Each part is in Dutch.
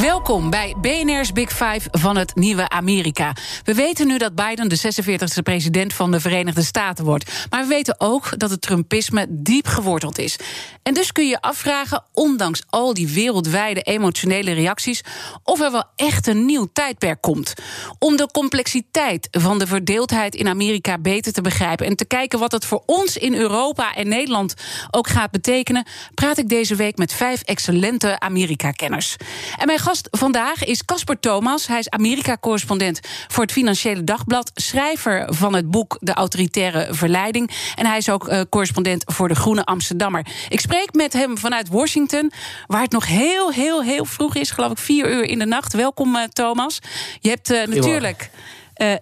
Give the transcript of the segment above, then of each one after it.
Welkom bij BNR's Big Five van het nieuwe Amerika. We weten nu dat Biden de 46e president van de Verenigde Staten wordt. Maar we weten ook dat het Trumpisme diep geworteld is. En dus kun je afvragen, ondanks al die wereldwijde emotionele reacties, of er wel echt een nieuw tijdperk komt. Om de complexiteit van de verdeeldheid in Amerika beter te begrijpen en te kijken wat het voor ons in Europa en Nederland ook gaat betekenen, praat ik deze week met vijf excellente Amerika-kenners. En gast vandaag is Casper Thomas. Hij is Amerika-correspondent voor het Financiële Dagblad, schrijver van het boek De Autoritaire Verleiding. En hij is ook uh, correspondent voor de Groene Amsterdammer. Ik spreek met hem vanuit Washington, waar het nog heel, heel, heel vroeg is, geloof ik, vier uur in de nacht. Welkom, uh, Thomas. Je hebt uh, natuurlijk.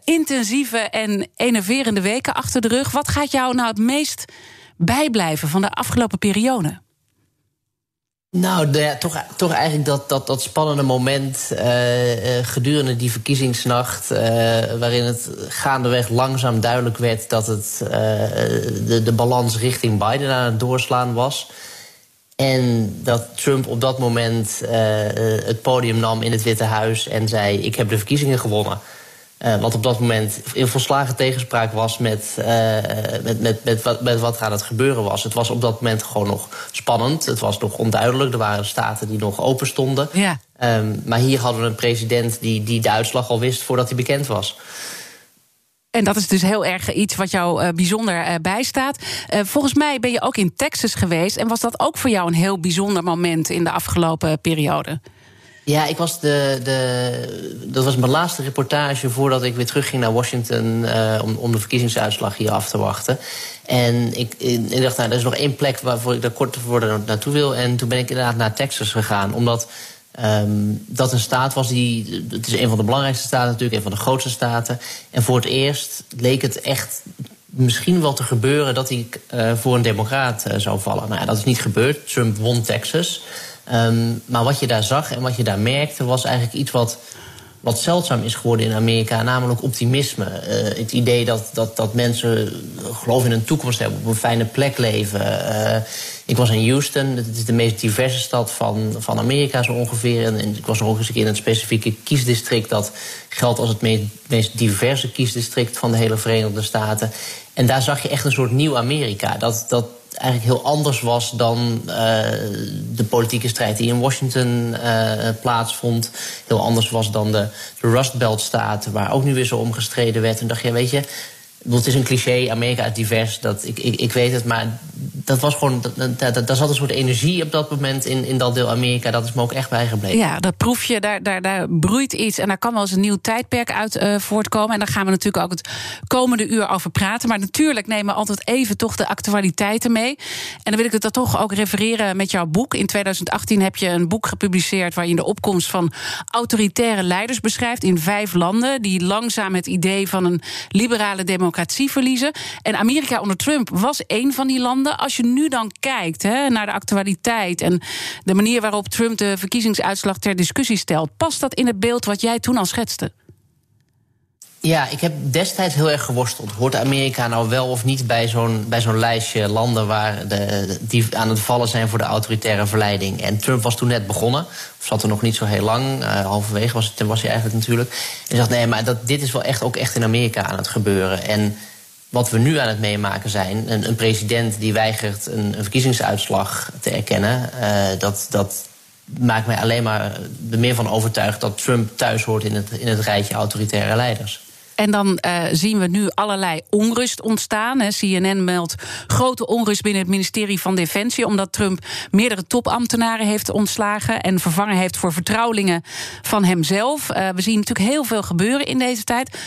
Intensieve en enerverende weken achter de rug. Wat gaat jou nou het meest bijblijven van de afgelopen periode? Nou, de, toch, toch eigenlijk dat, dat, dat spannende moment uh, uh, gedurende die verkiezingsnacht, uh, waarin het gaandeweg langzaam duidelijk werd dat het, de, de balans richting Biden aan het doorslaan was. En dat Trump op dat moment het podium nam in het Witte Huis en zei: Ik heb de verkiezingen gewonnen. Uh, wat op dat moment in volslagen tegenspraak was met, uh, met, met, met, wat, met wat er aan het gebeuren was. Het was op dat moment gewoon nog spannend. Het was nog onduidelijk. Er waren staten die nog open stonden. Ja. Um, maar hier hadden we een president die, die de uitslag al wist voordat hij bekend was. En dat is dus heel erg iets wat jou uh, bijzonder uh, bijstaat. Uh, volgens mij ben je ook in Texas geweest. En was dat ook voor jou een heel bijzonder moment in de afgelopen periode? Ja, ik was de, de, dat was mijn laatste reportage voordat ik weer terugging naar Washington uh, om, om de verkiezingsuitslag hier af te wachten. En ik, ik dacht, nou, er is nog één plek waarvoor ik daar kort voor naartoe wil. En toen ben ik inderdaad naar Texas gegaan, omdat um, dat een staat was die. Het is een van de belangrijkste staten natuurlijk, een van de grootste staten. En voor het eerst leek het echt misschien wel te gebeuren dat hij uh, voor een democraat uh, zou vallen. Nou ja, dat is niet gebeurd. Trump won Texas. Um, maar wat je daar zag en wat je daar merkte, was eigenlijk iets wat, wat zeldzaam is geworden in Amerika, namelijk optimisme. Uh, het idee dat, dat, dat mensen geloof in een toekomst hebben, op een fijne plek leven. Uh, ik was in Houston, het is de meest diverse stad van, van Amerika zo ongeveer. En, ik was nog eens een keer in het specifieke kiesdistrict dat geldt als het meest, meest diverse kiesdistrict van de hele Verenigde Staten. En daar zag je echt een soort nieuw Amerika. Dat, dat, eigenlijk heel anders was dan uh, de politieke strijd die in Washington uh, plaatsvond. Heel anders was dan de, de Rust Belt staten, waar ook nu weer zo om gestreden werd. En dacht je, weet je, het is een cliché, Amerika is divers, dat, ik, ik, ik weet het, maar dat was gewoon, daar zat een soort energie op dat moment in, in dat deel Amerika. Dat is me ook echt bijgebleven. Ja, dat proef je, daar, daar, daar broeit iets en daar kan wel eens een nieuw tijdperk uit uh, voortkomen. En daar gaan we natuurlijk ook het komende uur over praten. Maar natuurlijk nemen we altijd even toch de actualiteiten mee. En dan wil ik het dan toch ook refereren met jouw boek. In 2018 heb je een boek gepubliceerd waarin de opkomst van autoritaire leiders beschrijft in vijf landen die langzaam het idee van een liberale democratie verliezen. En Amerika onder Trump was één van die landen. Als je nu dan kijkt hè, naar de actualiteit en de manier waarop Trump de verkiezingsuitslag ter discussie stelt, past dat in het beeld wat jij toen al schetste? Ja, ik heb destijds heel erg geworsteld. Hoort Amerika nou wel of niet bij zo'n, bij zo'n lijstje landen waar de, die aan het vallen zijn voor de autoritaire verleiding? En Trump was toen net begonnen, of zat er nog niet zo heel lang, uh, halverwege was, het, was hij eigenlijk natuurlijk. En zegt nee, maar dat, dit is wel echt ook echt in Amerika aan het gebeuren. En wat we nu aan het meemaken zijn, een, een president die weigert een, een verkiezingsuitslag te erkennen, uh, dat, dat maakt mij alleen maar er meer van overtuigd dat Trump thuis hoort in het, in het rijtje autoritaire leiders. En dan uh, zien we nu allerlei onrust ontstaan. Hè. CNN meldt grote onrust binnen het ministerie van Defensie, omdat Trump meerdere topambtenaren heeft ontslagen en vervangen heeft voor vertrouwelingen van hemzelf. Uh, we zien natuurlijk heel veel gebeuren in deze tijd.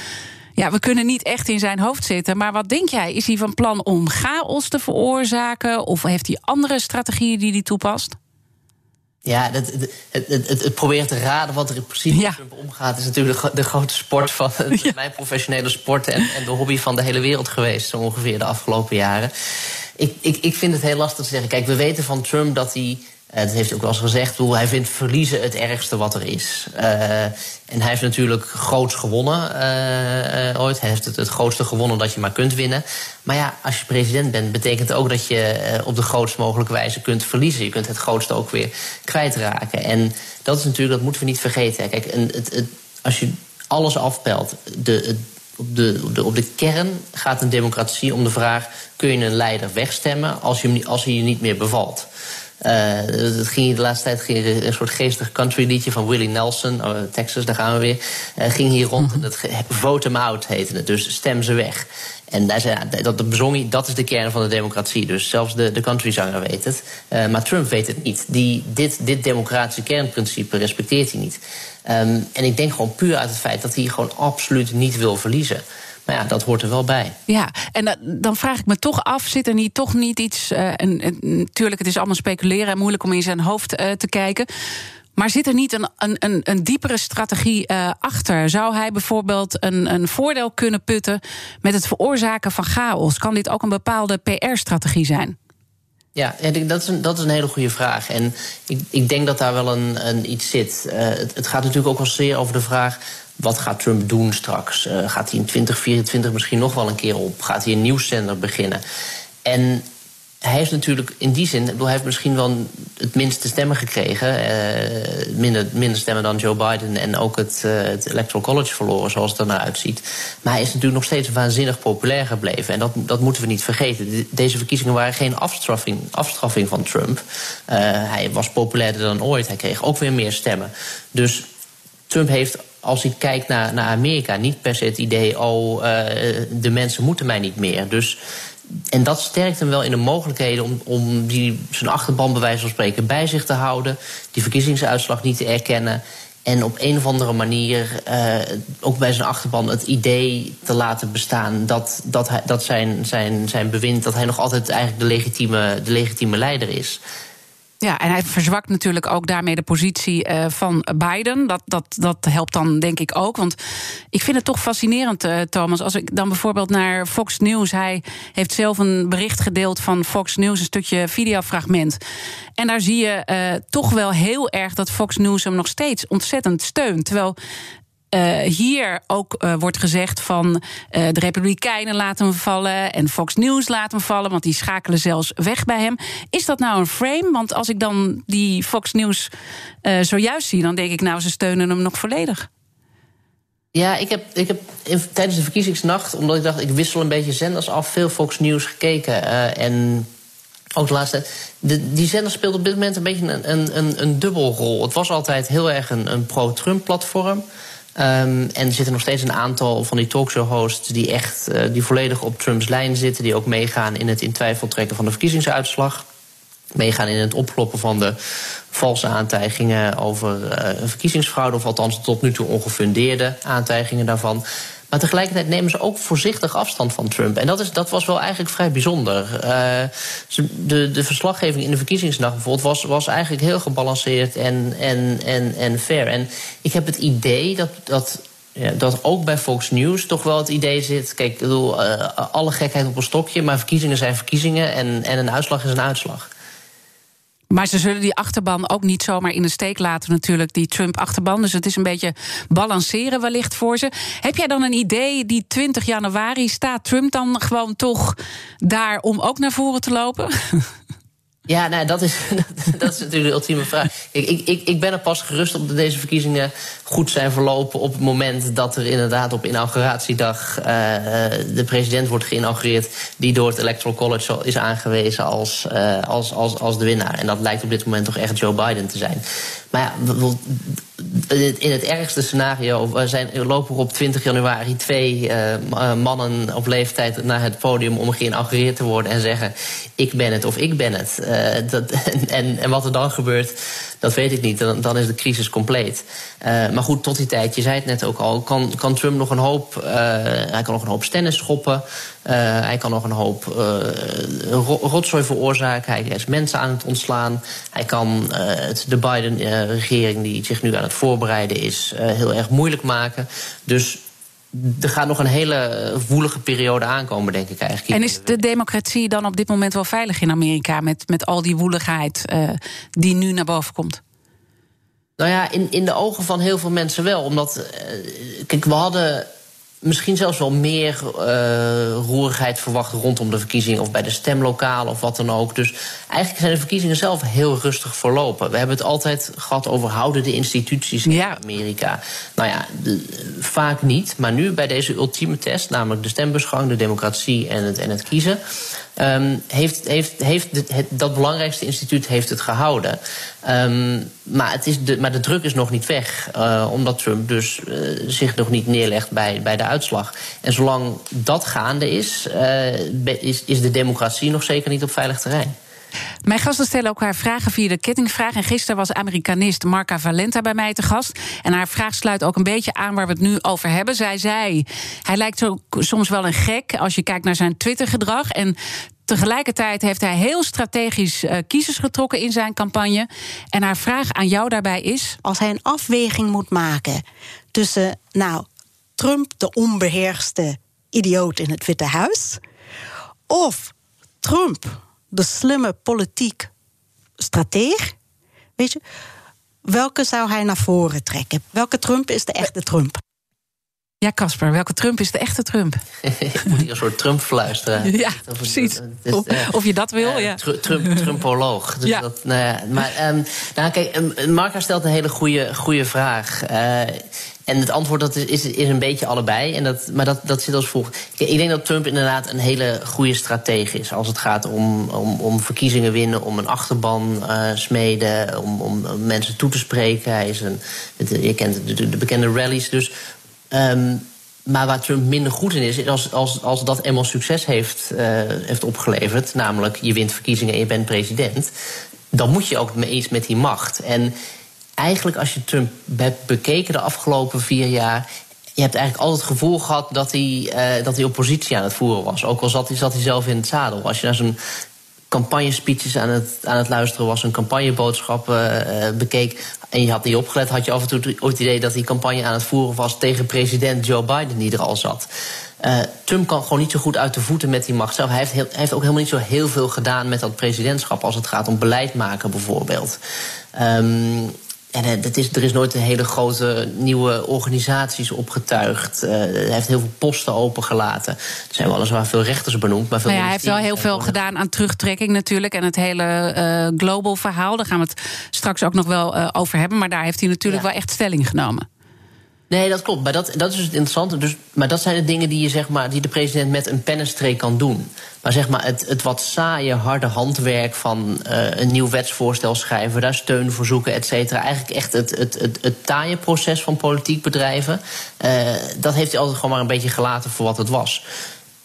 Ja, we kunnen niet echt in zijn hoofd zitten. Maar wat denk jij? Is hij van plan om chaos te veroorzaken? Of heeft hij andere strategieën die hij toepast? Ja, het, het, het, het, proberen te raden wat er in precies ja. Trump omgaat... is natuurlijk de, de grote sport van mijn professionele sport... En, en de hobby van de hele wereld geweest, zo ongeveer de afgelopen jaren. Ik, ik, ik vind het heel lastig te zeggen. Kijk, we weten van Trump dat hij dat heeft ook wel eens gezegd. Bedoel, hij vindt verliezen het ergste wat er is. Uh, en hij heeft natuurlijk groots gewonnen uh, ooit. Hij heeft het, het grootste gewonnen dat je maar kunt winnen. Maar ja, als je president bent, betekent ook dat je op de grootst mogelijke wijze kunt verliezen. Je kunt het grootste ook weer kwijtraken. En dat is natuurlijk, dat moeten we niet vergeten. Kijk, het, als je alles afpelt, de, op de, op, de, kern gaat een democratie om de vraag: kun je een leider wegstemmen als, als hij je niet meer bevalt? Uh, het ging de laatste tijd ging een soort geestig country liedje van Willie Nelson, oh, Texas, daar gaan we weer. Uh, ging hier rond en dat vote them out heette het, dus stem ze weg. En daar zei, dat, bezong dat is de kern van de democratie. Dus zelfs de, de countryzanger weet het. Uh, maar Trump weet het niet. Die, dit, dit democratische kernprincipe respecteert hij niet. Um, en ik denk gewoon puur uit het feit dat hij gewoon absoluut niet wil verliezen. Maar ja, dat hoort er wel bij. Ja, en dan vraag ik me toch af: zit er niet toch niet iets. Uh, en, en, natuurlijk, het is allemaal speculeren en moeilijk om in zijn hoofd uh, te kijken. Maar zit er niet een, een, een diepere strategie uh, achter? Zou hij bijvoorbeeld een, een voordeel kunnen putten met het veroorzaken van chaos? Kan dit ook een bepaalde PR-strategie zijn? Ja, dat is, een, dat is een hele goede vraag. En ik, ik denk dat daar wel een, een iets zit. Uh, het, het, gaat natuurlijk ook wel zeer over de vraag wat gaat Trump doen straks? Uh, gaat hij in 2024 misschien nog wel een keer op? Gaat hij een nieuwszender beginnen? En hij heeft natuurlijk in die zin, hij heeft misschien wel het minste stemmen gekregen. Uh, minder, minder stemmen dan Joe Biden en ook het, uh, het Electoral College verloren, zoals het er naar uitziet. Maar hij is natuurlijk nog steeds waanzinnig populair gebleven. En dat, dat moeten we niet vergeten. Deze verkiezingen waren geen afstraffing, afstraffing van Trump. Hij was populairder dan ooit. Hij kreeg ook weer meer stemmen. Dus Trump heeft als ik kijk naar, naar Amerika, niet per se het idee: oh, uh, de mensen moeten mij niet meer. Dus, en dat sterkt hem wel in de mogelijkheden om, om die, zijn achterban, bij wijze van spreken, bij zich te houden. Die verkiezingsuitslag niet te erkennen. En op een of andere manier uh, ook bij zijn achterban het idee te laten bestaan dat, dat, hij, dat zijn, zijn, zijn bewind, dat hij nog altijd eigenlijk de legitieme, de legitieme leider is. Ja, en hij verzwakt natuurlijk ook daarmee de positie uh, van Biden. Dat, dat, dat helpt dan denk ik ook. Want ik vind het toch fascinerend, uh, Thomas. Als ik dan bijvoorbeeld naar Fox News. Hij heeft zelf een bericht gedeeld van Fox News, een stukje videofragment. En daar zie je uh, toch wel heel erg dat Fox News hem nog steeds ontzettend steunt. Terwijl uh, hier ook uh, wordt gezegd van uh, de Republikeinen laten hem vallen en Fox News laten hem vallen, want die schakelen zelfs weg bij hem. Is dat nou een frame? Want als ik dan die Fox News zojuist zie, dan denk ik nou, ze steunen hem nog volledig. Ja, ik heb, ik heb tijdens de verkiezingsnacht, omdat ik dacht ik wissel een beetje zenders af, veel Fox News gekeken. en ook de laatste. Die zender speelt op dit moment een beetje een, een, een, dubbelrol. Het was altijd heel erg een, een pro-Trump-platform. Um, en er zitten nog steeds een aantal van die talkshow-hosts die echt uh, die volledig op Trumps lijn zitten, die ook meegaan in het in twijfel trekken van de verkiezingsuitslag. Meegaan in het opkloppen van de valse aantijgingen over uh, verkiezingsfraude, of althans tot nu toe ongefundeerde aantijgingen daarvan. Maar tegelijkertijd nemen ze ook voorzichtig afstand van Trump. En dat, is, dat was wel eigenlijk vrij bijzonder. Uh, de, de verslaggeving in de verkiezingsnacht bijvoorbeeld was, was eigenlijk heel gebalanceerd en, en, en, en fair. En ik heb het idee dat. dat ja, dat ook bij Fox News toch wel het idee zit. Kijk, ik bedoel, uh, alle gekheid op een stokje, maar verkiezingen zijn verkiezingen en, en een uitslag is een uitslag. Maar ze zullen die achterban ook niet zomaar in de steek laten, natuurlijk, die Trump-achterban. Dus het is een beetje balanceren wellicht voor ze. Heb jij dan een idee, die 20 januari, staat Trump dan gewoon toch daar om ook naar voren te lopen? Ja, nou, dat, is, dat is natuurlijk de ultieme vraag. Ik, ik, ik ben er pas gerust op dat deze verkiezingen goed zijn verlopen... op het moment dat er inderdaad op inauguratiedag uh, de president wordt geïnaugureerd... die door het Electoral College is aangewezen als, uh, als, als, als de winnaar. En dat lijkt op dit moment toch echt Joe Biden te zijn. Maar ja, in het ergste scenario zijn, lopen er op 20 januari twee uh, mannen op leeftijd naar het podium om geïnaugureerd te worden en zeggen: Ik ben het of ik ben het. Uh, dat, en, en wat er dan gebeurt, dat weet ik niet. Dan, dan is de crisis compleet. maar goed, tot die tijd, je zei het net ook al, kan, kan Trump nog een hoop. hij kan nog een hoop stennis schoppen. hij kan nog een hoop rotzooi veroorzaken. Hij is mensen aan het ontslaan. Hij kan het, de Biden-regering, die zich nu aan het voorbereiden is, heel erg moeilijk maken. Dus er gaat nog een hele woelige periode aankomen, denk ik eigenlijk. En is de democratie dan op dit moment wel veilig in Amerika... met, met al die woeligheid uh, die nu naar boven komt? Nou ja, in, in de ogen van heel veel mensen wel. Omdat, uh, kijk, we hadden misschien zelfs wel meer uh, roerigheid verwacht rondom de verkiezingen of bij de stemlokalen of wat dan ook. Dus eigenlijk zijn de verkiezingen zelf heel rustig verlopen. We hebben het altijd gehad over houden de instituties in Amerika. Nou ja, vaak niet. Maar nu bij deze ultieme test, namelijk de stembusgang, de democratie en het, en het kiezen. Um, heeft, heeft, heeft het, dat belangrijkste instituut heeft het gehouden. Um, maar, het is de, maar de druk is nog niet weg, uh, omdat Trump dus uh, zich nog niet neerlegt bij, bij de uitslag. En zolang dat gaande is, uh, is, is de democratie nog zeker niet op veilig terrein. Mijn gasten stellen ook haar vragen via de kettingvraag. En gisteren was Amerikanist Marca Valenta bij mij te gast. En haar vraag sluit ook een beetje aan waar we het nu over hebben. Zij zei: Hij lijkt soms wel een gek als je kijkt naar zijn Twitter-gedrag. En Tegelijkertijd heeft hij heel strategisch uh, kiezers getrokken in zijn campagne. En haar vraag aan jou daarbij is: als hij een afweging moet maken tussen, nou, Trump, de onbeheerste idioot in het Witte Huis, of Trump, de slimme politiek strateeg, weet je, welke zou hij naar voren trekken? Welke Trump is de echte Trump? Ja, Casper, welke Trump is de echte Trump? Ik moet hier een soort Trump fluisteren. Ja, precies. of, of, je dat wil, ja. Trump, Trumpoloog. Dus ja. Dat, nou ja, maar um, nou, kijk, um, Marca stelt een hele goede, goede vraag. Uh, en het antwoord dat is, is, een beetje allebei. En dat, maar dat, dat zit als volgt. Ik denk dat Trump inderdaad een hele goede stratege is. Als het gaat om, om, om verkiezingen winnen, om een achterban uh, smeden, om, om mensen toe te spreken. Hij is een, je kent de, de bekende rallies. Dus Um, maar waar Trump minder goed in is, als, als, als dat eenmaal succes heeft, uh, heeft opgeleverd, namelijk je wint verkiezingen en je bent president, dan moet je ook iets met die macht. En eigenlijk, als je Trump hebt bekeken de afgelopen vier jaar, je hebt eigenlijk altijd het gevoel gehad dat hij, uh, dat hij oppositie aan het voeren was. Ook al zat hij, zat hij zelf in het zadel. Als je naar zijn campagnespeeches aan het, aan het luisteren was, een campagneboodschappen uh, bekeek en je had niet opgelet, had je af en toe het idee dat die campagne aan het voeren was tegen president Joe Biden, die er al zat. Uh, Trump kan gewoon niet zo goed uit de voeten met die macht zelf. Hij heeft, heel, hij heeft ook helemaal niet zo heel veel gedaan met dat presidentschap als het gaat om beleid maken, bijvoorbeeld. Um, en het is, er is nooit een hele grote nieuwe organisaties opgetuigd. Uh, hij heeft heel veel posten opengelaten. Er zijn weliswaar veel rechters benoemd. Maar veel nou ja, hij heeft wel heel veel gedaan aan terugtrekking natuurlijk. En het hele uh, global verhaal. Daar gaan we het straks ook nog wel uh, over hebben. Maar daar heeft hij natuurlijk ja. wel echt stelling genomen. Nee, dat klopt. Maar dat, dat is dus het interessante. Dus, maar dat zijn de dingen die, je, zeg maar, die de president met een pennenstreek kan doen. Maar zeg maar, het, het wat saaie, harde handwerk van uh, een nieuw wetsvoorstel schrijven, daar steun voor zoeken, et cetera. Eigenlijk echt het, het, het, het taaie proces van politiek bedrijven. Uh, dat heeft hij altijd gewoon maar een beetje gelaten voor wat het was.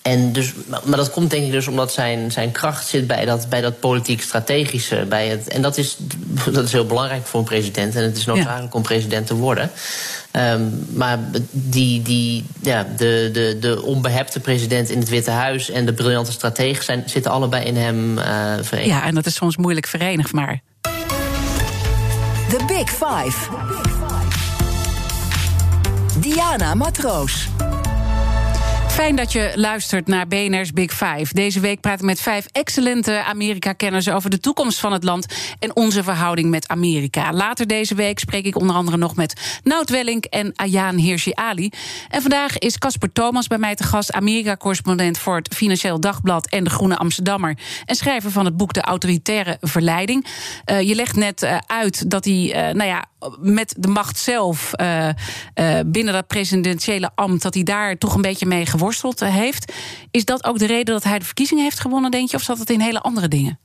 En dus, maar dat komt denk ik dus omdat zijn, zijn kracht zit bij dat, bij dat politiek-strategische. Bij het, en dat is, dat is heel belangrijk voor een president. En het is noodzakelijk ja. om president te worden. Um, maar die, die, ja, de, de, de onbehepte president in het Witte Huis en de briljante stratege zijn, zitten allebei in hem uh, verenigd. Ja, en dat is soms moeilijk verenigd, maar. The Big Five. Diana Matroos. Fijn dat je luistert naar BNR's Big Five. Deze week praten we met vijf excellente Amerika-kenners over de toekomst van het land en onze verhouding met Amerika. Later deze week spreek ik onder andere nog met Nout Wellink en Ayaan Hirsi Ali. En vandaag is Casper Thomas bij mij te gast, Amerika-correspondent voor het Financieel Dagblad en de Groene Amsterdammer. En schrijver van het boek De Autoritaire Verleiding. Uh, je legt net uh, uit dat hij, uh, nou ja, met de macht zelf binnen dat presidentiële ambt, dat hij daar toch een beetje mee geworden eh, heeft. Is dat ook de reden dat hij de verkiezingen heeft gewonnen, denk je? Of zat het in hele andere dingen?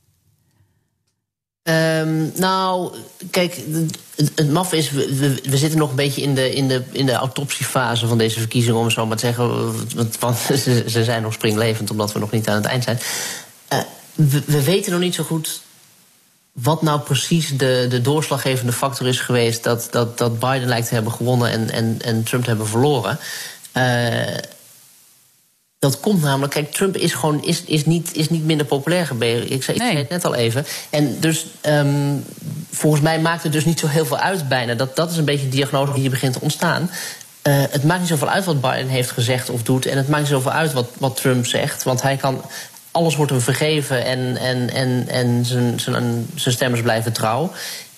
Um, nou, kijk, het, maf is, we, we, zitten nog een beetje in de, in, de, in de autopsiefase van deze verkiezingen, om het zo maar te zeggen. Want, ze, ze, zijn nog springlevend, omdat we nog niet aan het eind zijn. Uh, we, we, weten nog niet zo goed wat nou precies de, de doorslaggevende factor is geweest dat, dat, dat Biden lijkt te hebben gewonnen en, en, en Trump te hebben verloren. Uh, dat komt namelijk, kijk, Trump is gewoon is, is niet, is niet minder populair gebleven. Ik zei, ik zei het net al even. En dus um, volgens mij maakt het dus niet zo heel veel uit bijna. Dat, dat is een beetje de diagnose die hier begint te ontstaan. Uh, het maakt niet zoveel uit wat Biden heeft gezegd of doet. En het maakt niet zoveel uit wat, wat Trump zegt. Want hij kan. Alles wordt hem vergeven en, en, en, en zijn, zijn, zijn stemmers blijven trouw.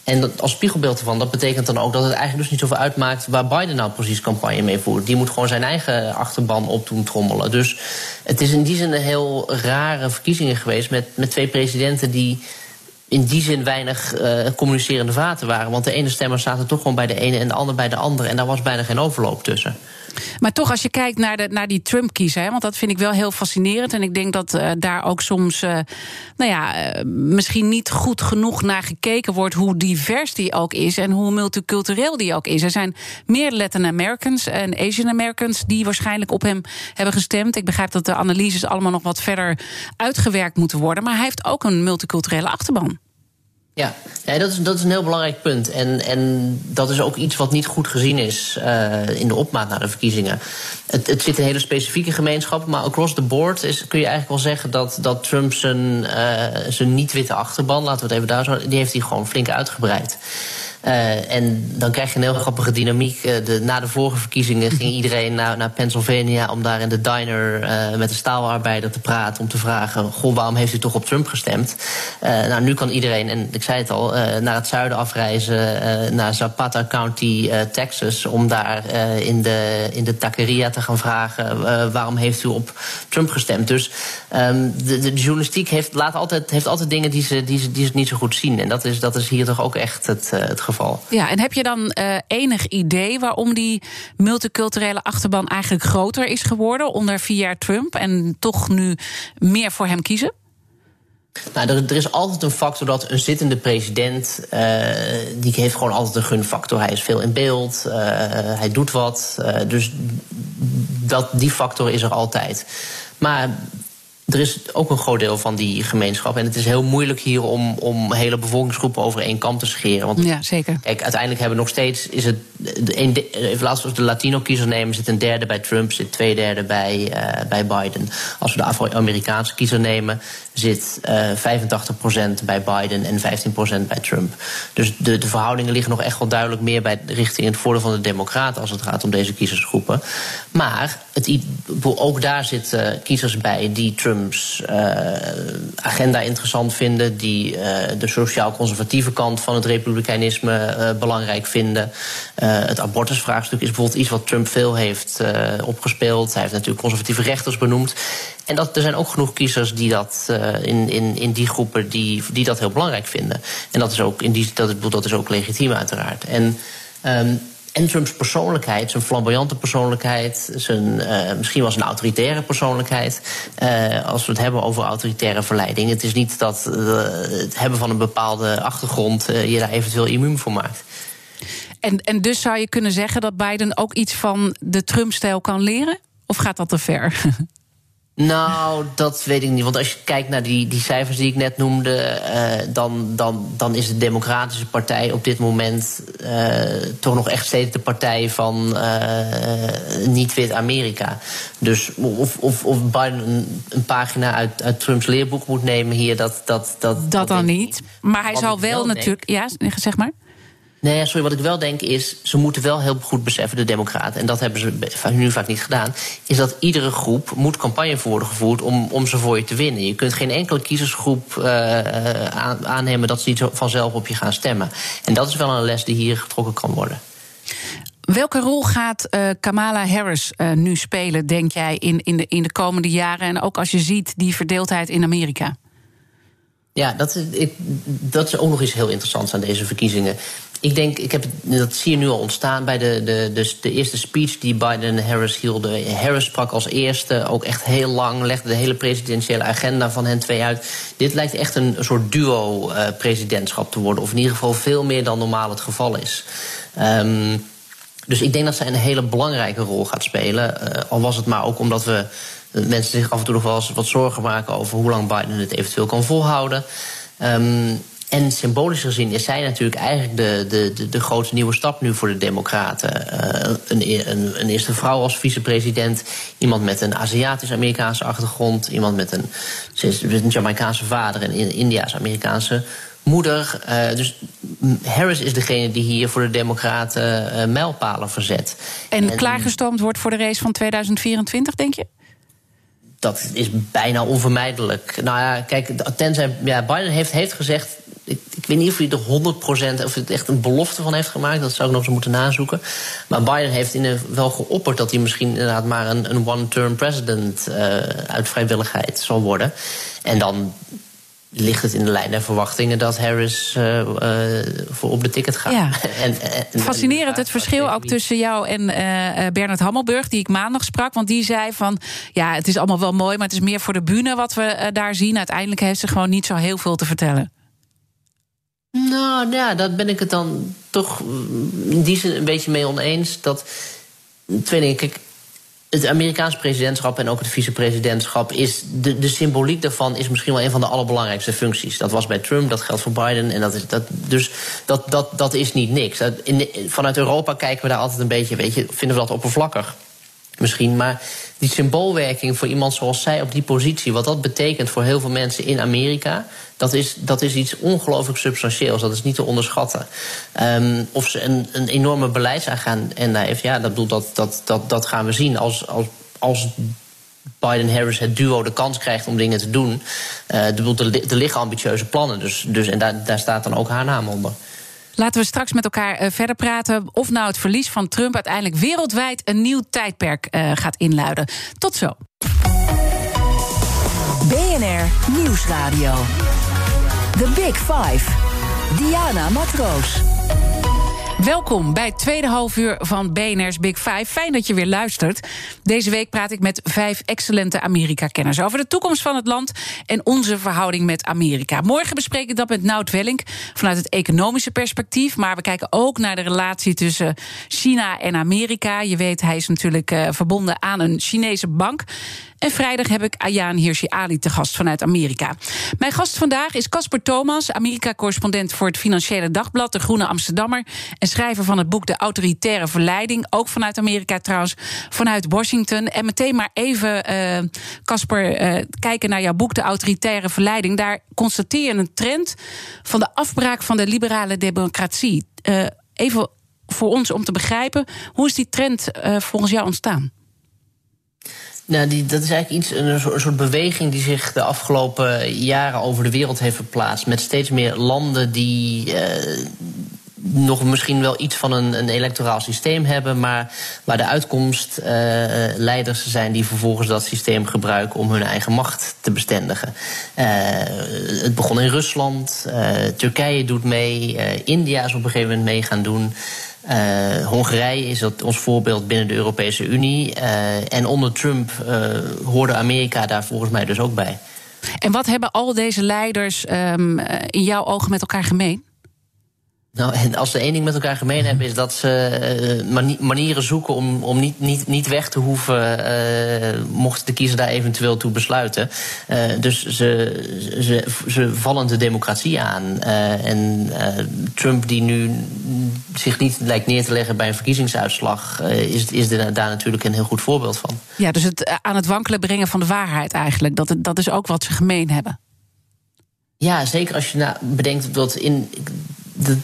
En dat, als spiegelbeeld ervan, dat betekent dan ook dat het eigenlijk dus niet zoveel uitmaakt waar Biden nou precies campagne mee voert. Die moet gewoon zijn eigen achterban op doen trommelen. Dus het is in die zin een heel rare verkiezingen geweest met, met twee presidenten die in die zin weinig uh, communicerende vaten waren. Want de ene stemmer zaten toch gewoon bij de ene en de ander bij de andere. En daar was bijna geen overloop tussen. Maar toch, als je kijkt naar, de, naar die Trump-kiezer, want dat vind ik wel heel fascinerend. En ik denk dat uh, daar ook soms, uh, nou ja, uh, misschien niet goed genoeg naar gekeken wordt hoe divers die ook is en hoe multicultureel die ook is. Er zijn meer Latin Americans en Asian Americans die waarschijnlijk op hem hebben gestemd. Ik begrijp dat de analyses allemaal nog wat verder uitgewerkt moeten worden. Maar hij heeft ook een multiculturele achterban. Ja, dat, is, dat is een heel belangrijk punt. En, en dat is ook iets wat niet goed gezien is uh, in de opmaat naar de verkiezingen. Het, het zit in hele specifieke gemeenschappen, maar across the board is, kun je eigenlijk wel zeggen dat, dat Trump zijn, uh, zijn niet-witte achterban, laten we het even daar zo, die heeft hij gewoon flink uitgebreid. Uh, en dan krijg je een heel grappige dynamiek. Uh, de, na de vorige verkiezingen ging iedereen naar, naar Pennsylvania om daar in de diner uh, met de staalarbeider te praten. Om te vragen: Goh, waarom heeft u toch op Trump gestemd? nou, nu kan iedereen, en ik zei het al, naar het zuiden afreizen, naar Zapata County, Texas. Om daar in, de, in de taqueria te gaan vragen: waarom heeft u op Trump gestemd? Dus um, de, de, journalistiek heeft, laat altijd, heeft altijd dingen die ze, die, ze, die ze niet zo goed zien. En dat is, dat is hier toch ook echt het, het geval. Ja, en heb je dan uh, enig idee waarom die multiculturele achterban eigenlijk groter is geworden onder vier jaar Trump en toch nu meer voor hem kiezen? Nou, er, er, is altijd een factor dat een zittende president. Uh, die heeft gewoon altijd een gunfactor. Hij is veel in beeld, uh, hij doet wat. Uh, dus dat, die factor is er altijd. Maar er is ook een groot deel van die gemeenschap. En het is heel moeilijk hier om, om hele bevolkingsgroepen over één kam te scheren. Want, ja, zeker. Kijk, uiteindelijk hebben we nog steeds. Is het, een, even laten we de Latino-kiezer nemen. Zit een derde bij Trump, zit twee derde bij, uh, bij Biden. Als we de Afro-Amerikaanse kiezer nemen, zit uh, 85% bij Biden en 15% bij Trump. Dus de, de verhoudingen liggen nog echt wel duidelijk meer bij richting het voordeel van de Democraten als het gaat om deze kiezersgroepen. Maar het, ook daar zitten uh, kiezers bij die Uh, agenda interessant vinden, die uh, de sociaal-conservatieve kant van het republikeinisme belangrijk vinden. het abortusvraagstuk is bijvoorbeeld iets wat Trump veel heeft opgespeeld. Hij heeft natuurlijk conservatieve rechters benoemd. En dat, er zijn ook genoeg kiezers die dat in, in, in die groepen die, die dat heel belangrijk vinden. En dat is ook, in die, dat, dat is ook legitiem, uiteraard. En. Um, en Trumps persoonlijkheid, zijn flamboyante persoonlijkheid, zijn, uh, misschien wel zijn autoritaire persoonlijkheid. Uh, als we het hebben over autoritaire verleiding. Het is niet dat uh, het hebben van een bepaalde achtergrond je daar eventueel immuun voor maakt. En, en dus zou je kunnen zeggen dat Biden ook iets van de Trump-stijl kan leren? Of gaat dat te ver? Nou, dat weet ik niet. Want als je kijkt naar die, die cijfers die ik net noemde, uh, dan, dan, dan is de Democratische Partij op dit moment uh, toch nog echt steeds de partij van uh, niet-wit Amerika. Dus of, of, of Biden een, een, pagina uit, uit Trumps leerboek moet nemen hier, dat. Dat, dat, dat, dat dan niet. Maar hij zal wel natuurlijk. Ja, zeg maar. Nee, sorry, wat ik wel denk is, ze moeten wel heel goed beseffen, de democraten, en dat hebben ze nu vaak niet gedaan, is dat iedere groep moet campagne voor worden gevoerd om, om ze voor je te winnen. Je kunt geen enkele kiezersgroep uh, aannemen dat ze niet vanzelf op je gaan stemmen. En dat is wel een les die hier getrokken kan worden. Welke rol gaat uh, Kamala Harris uh, nu spelen, denk jij, in, in, de, in de komende jaren? En ook als je ziet die verdeeldheid in Amerika? Ja, dat is, ik, dat is ook nog iets heel interessants aan deze verkiezingen ik denk, ik heb, dat zie je nu al ontstaan bij de, de, de, eerste speech die Biden en Harris hielden. Harris sprak als eerste, ook echt heel lang, legde de hele presidentiële agenda van hen twee uit. Dit lijkt echt een, soort duo-presidentschap te worden, of in ieder geval veel meer dan normaal het geval is. Um, dus ik denk dat zij een hele belangrijke rol gaat spelen. Uh, al was het maar ook omdat we mensen zich af en toe nog wel eens wat zorgen maken over hoe lang Biden het eventueel kan volhouden. Um, en symbolisch gezien is zij natuurlijk eigenlijk de, de, de, de grote nieuwe stap nu voor de Democraten. Uh, een, een, een, eerste vrouw als vicepresident, iemand met een Aziatisch-Amerikaanse achtergrond, iemand met een, een Jamaicaanse vader en een Indiaas-Amerikaanse moeder. Uh, dus Harris is degene die hier voor de Democraten uh, mijlpalen verzet. En, en klaargestoomd wordt voor de race van 2024, denk je? dat is bijna onvermijdelijk. Nou ja, kijk, tenzij ja, Biden heeft, heeft gezegd. Ik, ik weet niet of hij er 100% of het echt een belofte van heeft gemaakt. Dat zou ik nog eens moeten nazoeken. Maar Biden heeft in wel geopperd dat hij misschien inderdaad maar een, een one-term president uh, uit vrijwilligheid zal worden. En dan ligt het in de lijn der verwachtingen dat Harris uh, uh, voor op de ticket gaat. Ja. en, en, Fascinerend het verschil ook tussen jou en uh, Bernard Hammelburg, die ik maandag sprak. Want die zei van ja, het is allemaal wel mooi, maar het is meer voor de bühne wat we daar zien. Uiteindelijk heeft ze gewoon niet zo heel veel te vertellen. Nou ja, daar ben ik het dan toch in die zin een beetje mee oneens. Dat twee dingen. Kijk, het Amerikaanse presidentschap en ook het vicepresidentschap is. De, de symboliek daarvan is misschien wel een van de allerbelangrijkste functies. Dat was bij Trump, dat geldt voor Biden. En dat is, dat, dus dat, dat, dat is niet niks. Vanuit Europa kijken we daar altijd een beetje, weet je, vinden we dat oppervlakkig misschien. Maar die symboolwerking voor iemand zoals zij op die positie, wat dat betekent voor heel veel mensen in Amerika, dat is, dat is iets ongelooflijk substantieels. Dat is niet te onderschatten. Um, of ze een, een enorme beleidsagenda heeft, ja, dat, bedoel, dat, dat, dat, dat gaan we zien. Als, als, als Biden-Harris het duo de kans krijgt om dingen te doen. Uh, er liggen ambitieuze plannen, dus, dus, en daar, daar staat dan ook haar naam onder. Laten we straks met elkaar eh, verder praten of nou het verlies van Trump uiteindelijk wereldwijd een nieuw tijdperk uh, gaat inluiden. Tot zo. BNR Nieuwsradio. The Big Five. Diana Matroos. Welkom bij het tweede halfuur van BNR's Big Five. Fijn dat je weer luistert. Deze week praat ik met vijf excellente Amerika-kenners over de toekomst van het land en onze verhouding met Amerika. Morgen bespreek ik dat met Nout Welling vanuit het economische perspectief. Maar we kijken ook naar de relatie tussen China en Amerika. Je weet, hij is natuurlijk uh, verbonden aan een Chinese bank. En vrijdag heb ik Ayaan Hirsi Ali te gast vanuit Amerika. Mijn gast vandaag is Casper Thomas, Amerika-correspondent voor het Financiële Dagblad, de Groene Amsterdammer. En schrijver van het boek De Autoritaire Verleiding. Ook vanuit Amerika trouwens, vanuit Washington. En meteen maar even, Casper, uh, uh, kijken naar jouw boek De Autoritaire Verleiding. Daar constateer je een trend van de afbraak van de liberale democratie. Uh, even voor ons om te begrijpen, hoe is die trend volgens jou ontstaan? Nou, die, dat is eigenlijk iets, een soort, beweging die zich de afgelopen jaren over de wereld heeft verplaatst. Met steeds meer landen die. Uh, nog misschien wel iets van een, een, electoraal systeem hebben, maar waar de uitkomst uh, leiders zijn die vervolgens dat systeem gebruiken om hun eigen macht te bestendigen. Het begon in Rusland, Turkije doet mee, India is op een gegeven moment mee gaan doen. Uh, Hongarije is dat ons voorbeeld binnen de Europese Unie. Uh, en onder Trump uh, hoorde Amerika daar volgens mij dus ook bij. En wat hebben al deze leiders um, in jouw ogen met elkaar gemeen? Nou, en als ze één ding met elkaar gemeen hebben, is dat ze uh, manieren zoeken om, om niet, niet, niet weg te hoeven, uh, mocht de kiezer daar eventueel toe besluiten. Uh, dus ze, ze, ze vallen de democratie aan. en Trump, die nu zich niet lijkt neer te leggen bij een verkiezingsuitslag, is, is daar natuurlijk een heel goed voorbeeld van. Ja, dus het aan het wankelen brengen van de waarheid eigenlijk, dat, dat is ook wat ze gemeen hebben. Ja, zeker als je nou bedenkt dat in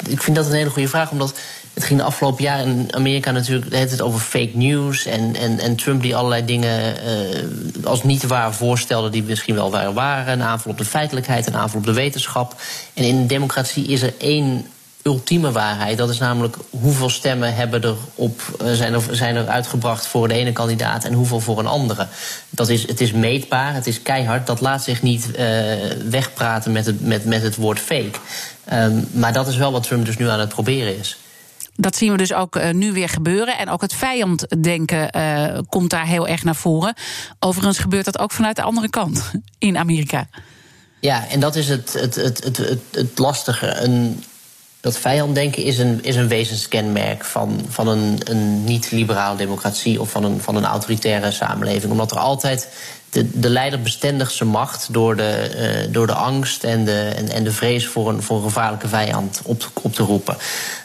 ik vind dat een hele goede vraag, omdat het ging de afgelopen jaren in Amerika natuurlijk het over fake news. En, en, en Trump die allerlei dingen uh, als niet waar voorstelde die misschien wel waar waren. Een aanval op de feitelijkheid, een aanval op de wetenschap. En in een democratie is er één ultieme waarheid. Dat is namelijk hoeveel stemmen hebben er op, uh, zijn, er, zijn er uitgebracht voor de ene kandidaat en hoeveel voor een andere. Dat is, het is meetbaar, het is keihard. Dat laat zich niet uh, wegpraten met het, met, met het woord fake. Um, maar dat is wel wat Trump dus nu aan het proberen is. Dat zien we dus ook uh, nu weer gebeuren. En ook het vijanddenken uh, komt daar heel erg naar voren. Overigens gebeurt dat ook vanuit de andere kant in Amerika. Ja, en dat is het, het, het, het, het, het lastige. Een, dat vijanddenken is een, is een wezenskenmerk van, van een, een niet-liberale democratie of van een, van een autoritaire samenleving. Omdat er altijd de, de leiderbestendigste macht door de, uh, door de angst en de, en, en, de vrees voor een, voor gevaarlijke vijand op, op te roepen.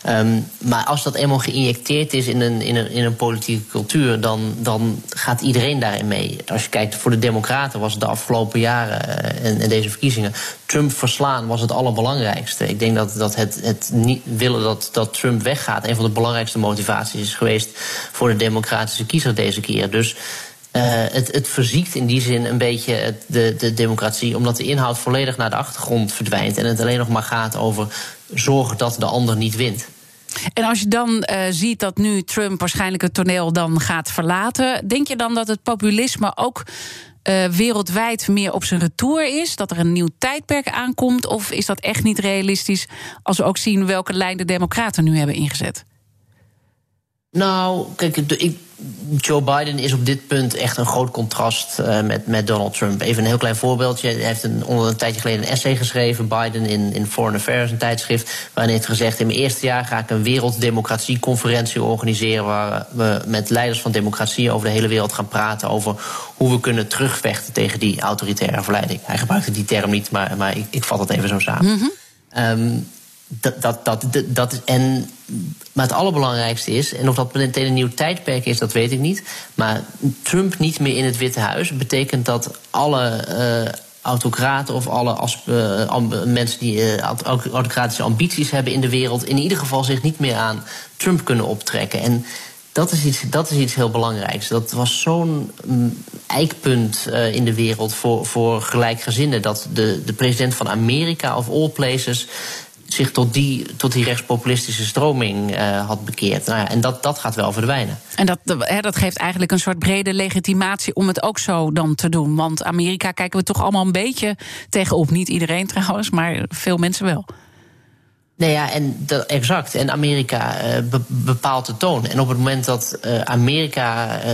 Um, maar als dat eenmaal geïnjecteerd is in een, in een, in een politieke cultuur, dan, dan gaat iedereen daarin mee. Als je kijkt voor de Democraten was het de afgelopen jaren uh, en, en, deze verkiezingen. Trump verslaan was het allerbelangrijkste. Ik denk dat, dat het, het niet willen dat, dat Trump weggaat, een van de belangrijkste motivaties is geweest voor de democratische kiezer deze keer. Dus het, het verziekt in die zin een beetje de, de democratie, omdat de inhoud volledig naar de achtergrond verdwijnt en het alleen nog maar gaat over zorgen dat de ander niet wint. En als je dan uh, ziet dat nu Trump waarschijnlijk het toneel dan gaat verlaten, denk je dan dat het populisme ook uh, wereldwijd meer op zijn retour is? Dat er een nieuw tijdperk aankomt? Of is dat echt niet realistisch als we ook zien welke lijn de Democraten nu hebben ingezet? Nou, kijk, ik, Joe Biden is op dit punt echt een groot contrast uh, met, met Donald Trump. Even een heel klein voorbeeldje. Hij heeft een, onder een tijdje geleden een essay geschreven, Biden in, in Foreign Affairs, een tijdschrift. Waarin hij heeft gezegd: In mijn eerste jaar ga ik een werelddemocratieconferentie organiseren. Waar we met leiders van democratie over de hele wereld gaan praten. Over hoe we kunnen terugvechten tegen die autoritaire verleiding. Hij gebruikte die term niet, maar, maar ik, ik vat het even zo samen. Mm -hmm. um, dat, dat, dat, dat, en, maar het allerbelangrijkste is, en of dat meteen een nieuw tijdperk is, dat weet ik niet. Maar Trump niet meer in het Witte Huis betekent dat alle uh, autocraten of alle uh, mensen die uh, autocratische ambities hebben in de wereld, in ieder geval zich niet meer aan Trump kunnen optrekken. En dat is iets, dat is iets heel belangrijks. Dat was zo'n um, eikpunt in de wereld voor, voor gelijkgezinden. Dat de, de president van Amerika, of all places, zich tot die, tot die rechtspopulistische stroming uh, had bekeerd. Nou ja, en dat, dat gaat wel verdwijnen. En dat, dat geeft eigenlijk een soort brede legitimatie om het ook zo dan te doen. Want Amerika kijken we toch allemaal een beetje tegenop. Niet iedereen trouwens, maar veel mensen wel. Nee, ja, en dat, exact. En Amerika be, bepaalt de toon. En op het moment dat uh, Amerika, uh,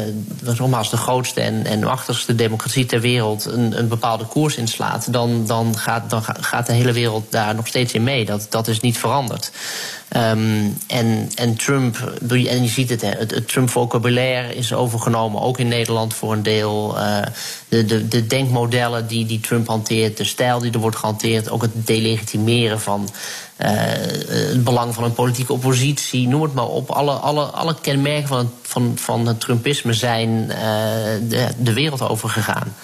nogmaals de grootste en, en machtigste democratie ter wereld, een, een bepaalde koers inslaat, dan, dan, gaat, dan gaat de hele wereld daar nog steeds in mee. Dat, dat is niet veranderd. Um, en, en Trump, en je ziet het, het, het Trump-vocabulaire is overgenomen, ook in Nederland voor een deel. De, de, de denkmodellen die, die Trump hanteert, de stijl die er wordt gehanteerd, ook het delegitimeren van het belang van een politieke oppositie, noem het maar op. Alle, alle, alle kenmerken van, van, van het Trumpisme zijn uh, de, de wereld overgegaan.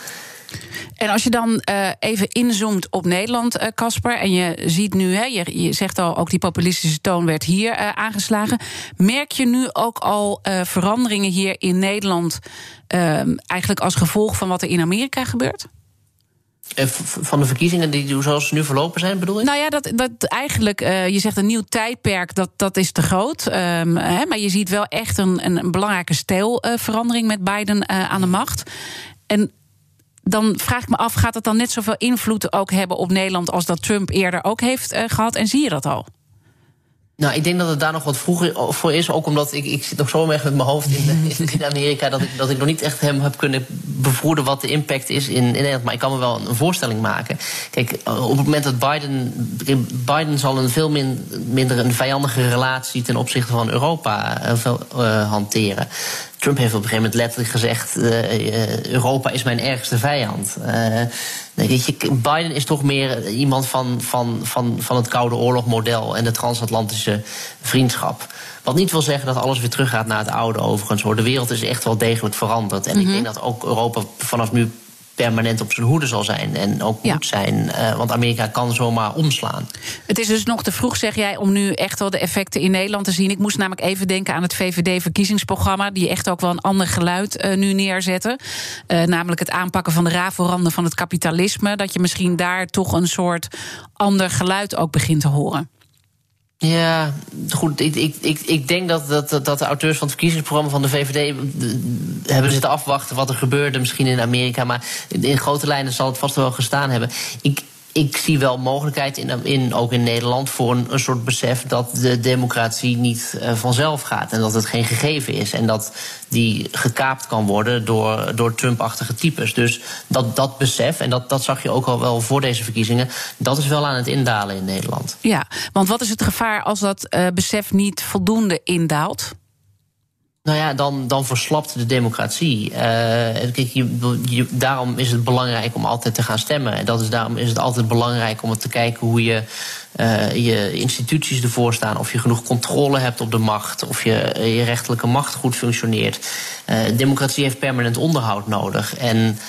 En als je dan even inzoomt op Nederland, Casper, en je ziet nu, hè, je, zegt al, ook die populistische toon werd hier aangeslagen. Merk je nu ook al veranderingen hier in Nederland, ehm, eigenlijk als gevolg van wat er in Amerika gebeurt? Van de verkiezingen die zoals ze nu verlopen zijn, bedoel je? Nou ja, dat, dat eigenlijk, je zegt een nieuw tijdperk, dat, dat is te groot. Um, hè, maar je ziet wel echt een, een belangrijke stijlverandering met Biden aan de macht. En dan vraag ik me af, gaat het dan net zoveel invloed ook hebben op Nederland als dat Trump eerder ook heeft gehad? En zie je dat al? Nou, ik denk dat het daar nog wat vroeger voor is. Ook omdat ik, ik zit nog zo erg met mijn hoofd in, in Amerika... Dat ik, dat ik nog niet echt hem heb kunnen bevroeden wat de impact is in, in Nederland. Maar ik kan me wel een voorstelling maken. Kijk, op het moment dat Biden... Biden zal een veel min, minder een vijandige relatie... ten opzichte van Europa uh, uh, hanteren. Trump heeft op een gegeven moment letterlijk gezegd: uh, Europa is mijn ergste vijand. Uh, weet je, Biden is toch meer iemand van, van, van, van het Koude Oorlogmodel en de transatlantische vriendschap. Wat niet wil zeggen dat alles weer teruggaat naar het oude, overigens hoor. De wereld is echt wel degelijk veranderd. En mm -hmm. ik denk dat ook Europa vanaf nu permanent op zijn hoede zal zijn. En ook ja. moet zijn. Uh, want Amerika kan zomaar omslaan. Het is dus nog te vroeg, zeg jij, om nu echt wel de effecten in Nederland te zien. Ik moest namelijk even denken aan het VVD-verkiezingsprogramma. Die echt ook wel een ander geluid uh, nu neerzetten. Uh, namelijk het aanpakken van de rafelranden van het kapitalisme. Dat je misschien daar toch een soort ander geluid ook begint te horen. Ja, goed. Ik, ik, ik, ik denk dat, dat, dat de auteurs van het verkiezingsprogramma van de VVD hebben zitten afwachten wat er gebeurde, misschien in Amerika. Maar in grote lijnen zal het vast wel gestaan hebben. Ik, ik zie wel mogelijkheid in, in, ook in Nederland voor een, soort besef dat de democratie niet uh, vanzelf gaat. En dat het geen gegeven is. En dat die gekaapt kan worden door, door Trump-achtige types. Dus dat, dat besef, en dat, dat zag je ook al wel voor deze verkiezingen, dat is wel aan het indalen in Nederland. Ja, want wat is het gevaar als dat uh, besef niet voldoende indaalt? Nou ja, dan, dan verslapt de democratie. Je, daarom is het belangrijk om altijd te gaan stemmen. En dat is, daarom is het altijd belangrijk om te kijken hoe je uh, je instituties ervoor staan. Of je genoeg controle hebt op de macht. Of je, je rechterlijke macht goed functioneert. Uh, democratie heeft permanent onderhoud nodig. En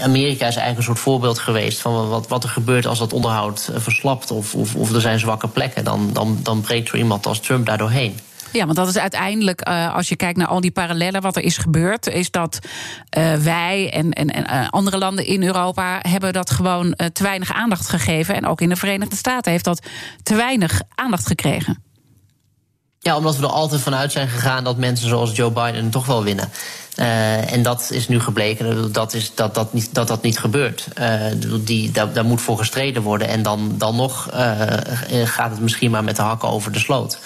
Amerika is eigenlijk een soort voorbeeld geweest van wat, wat er gebeurt als dat onderhoud verslapt of, of, of er zijn zwakke plekken. Dan, dan, dan breekt er iemand als Trump daar doorheen. Ja, want dat is uiteindelijk, uh, als je kijkt naar al die parallellen, wat er is gebeurd, is dat uh, wij en, en, en uh, andere landen in Europa hebben dat gewoon te weinig aandacht gegeven. En ook in de Verenigde Staten heeft dat te weinig aandacht gekregen. Ja, omdat we er altijd vanuit zijn gegaan dat mensen zoals Joe Biden toch wel winnen. Uh, en dat is nu gebleken dat is, dat, dat, niet, dat, dat niet gebeurt. Uh, die, daar, moet voor gestreden worden. En dan, dan nog uh, gaat het misschien maar met de hakken over de sloot.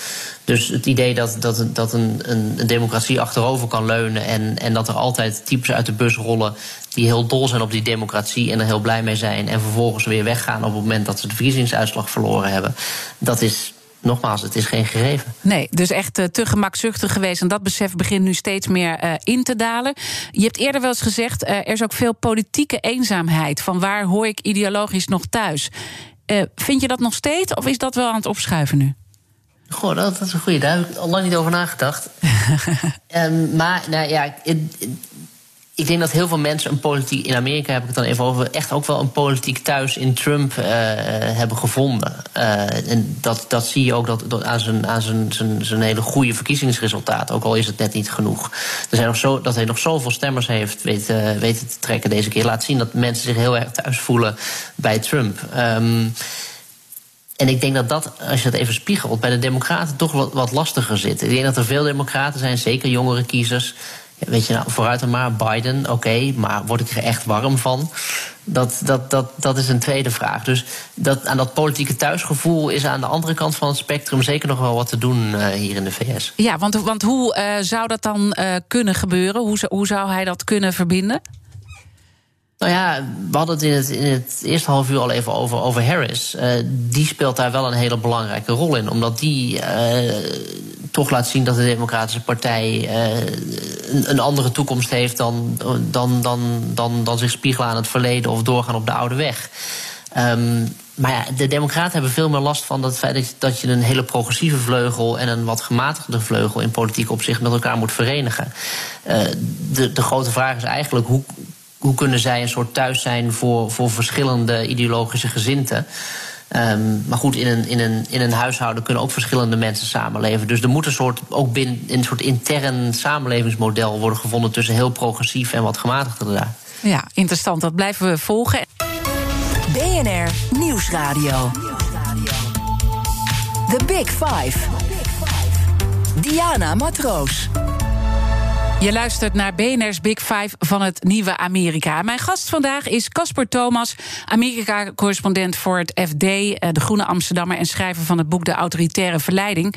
Dus het idee dat, dat, dat een, een, democratie achterover kan leunen. En, en dat er altijd types uit de bus rollen. die heel dol zijn op die democratie en er heel blij mee zijn. en vervolgens weer weggaan op het moment dat ze de verkiezingsuitslag verloren hebben. dat is nogmaals, het is geen gegeven. Nee, dus echt uh, te gemakzuchtig geweest. En dat besef begint nu steeds meer uh, in te dalen. Je hebt eerder wel eens gezegd, uh, er is ook veel politieke eenzaamheid. Van waar hoor ik ideologisch nog thuis? vind je dat nog steeds of is dat wel aan het opschuiven nu? Goh, dat, dat is een goede. Daar heb ik al lang niet over nagedacht. um, maar nou ja, ik denk dat heel veel mensen een politiek. In Amerika heb ik het dan even over. echt ook wel een politiek thuis in Trump uh, hebben gevonden. Uh, en dat, dat zie je ook dat, aan, zijn, aan zijn, zijn, zijn hele goede verkiezingsresultaat. Ook al is het net niet genoeg. Er zijn nog zo, dat hij nog zoveel stemmers heeft weten, weten te trekken deze keer. Laat zien dat mensen zich heel erg thuis voelen bij Trump. Um, en ik denk dat dat, als je dat even spiegelt, bij de Democraten toch wat, wat lastiger zit. Ik denk dat er veel Democraten zijn, zeker jongere kiezers weet je, nou, vooruit dan maar, Biden, oké, maar word ik er echt warm van? Dat, dat, dat, dat is een tweede vraag. Dus dat, aan dat politieke thuisgevoel is aan de andere kant van het spectrum zeker nog wel wat te doen uh, hier in de VS. Ja, want, want hoe uh, zou dat dan uh, kunnen gebeuren? Hoe, hoe zou hij dat kunnen verbinden? Nou ja, we hadden het in het, eerste half uur al even over, over Harris. Uh, die speelt daar wel een hele belangrijke rol in. Omdat die uh, toch laat zien dat de Democratische Partij uh, een, een, andere toekomst heeft dan, dan, dan, dan, dan zich spiegelen aan het verleden of doorgaan op de oude weg. Um, maar ja, de Democraten hebben veel meer last van het feit dat je, een hele progressieve vleugel en een wat gematigde vleugel in politiek opzicht met elkaar moet verenigen. De, de grote vraag is eigenlijk hoe hoe kunnen zij een soort thuis zijn voor, voor verschillende ideologische gezinten? Um, maar goed, in een, in, een, in een huishouden kunnen ook verschillende mensen samenleven. Dus er moet een soort, ook binnen een soort intern samenlevingsmodel worden gevonden tussen heel progressief en wat gematigder daar. Ja, interessant. Dat blijven we volgen. BNR Nieuwsradio. The Big Five. Diana Matroos. Je luistert naar BNR's Big Five van het nieuwe Amerika. Mijn gast vandaag is Casper Thomas, Amerika-correspondent voor het FD, eh, de Groene Amsterdammer en schrijver van het boek De Autoritaire Verleiding.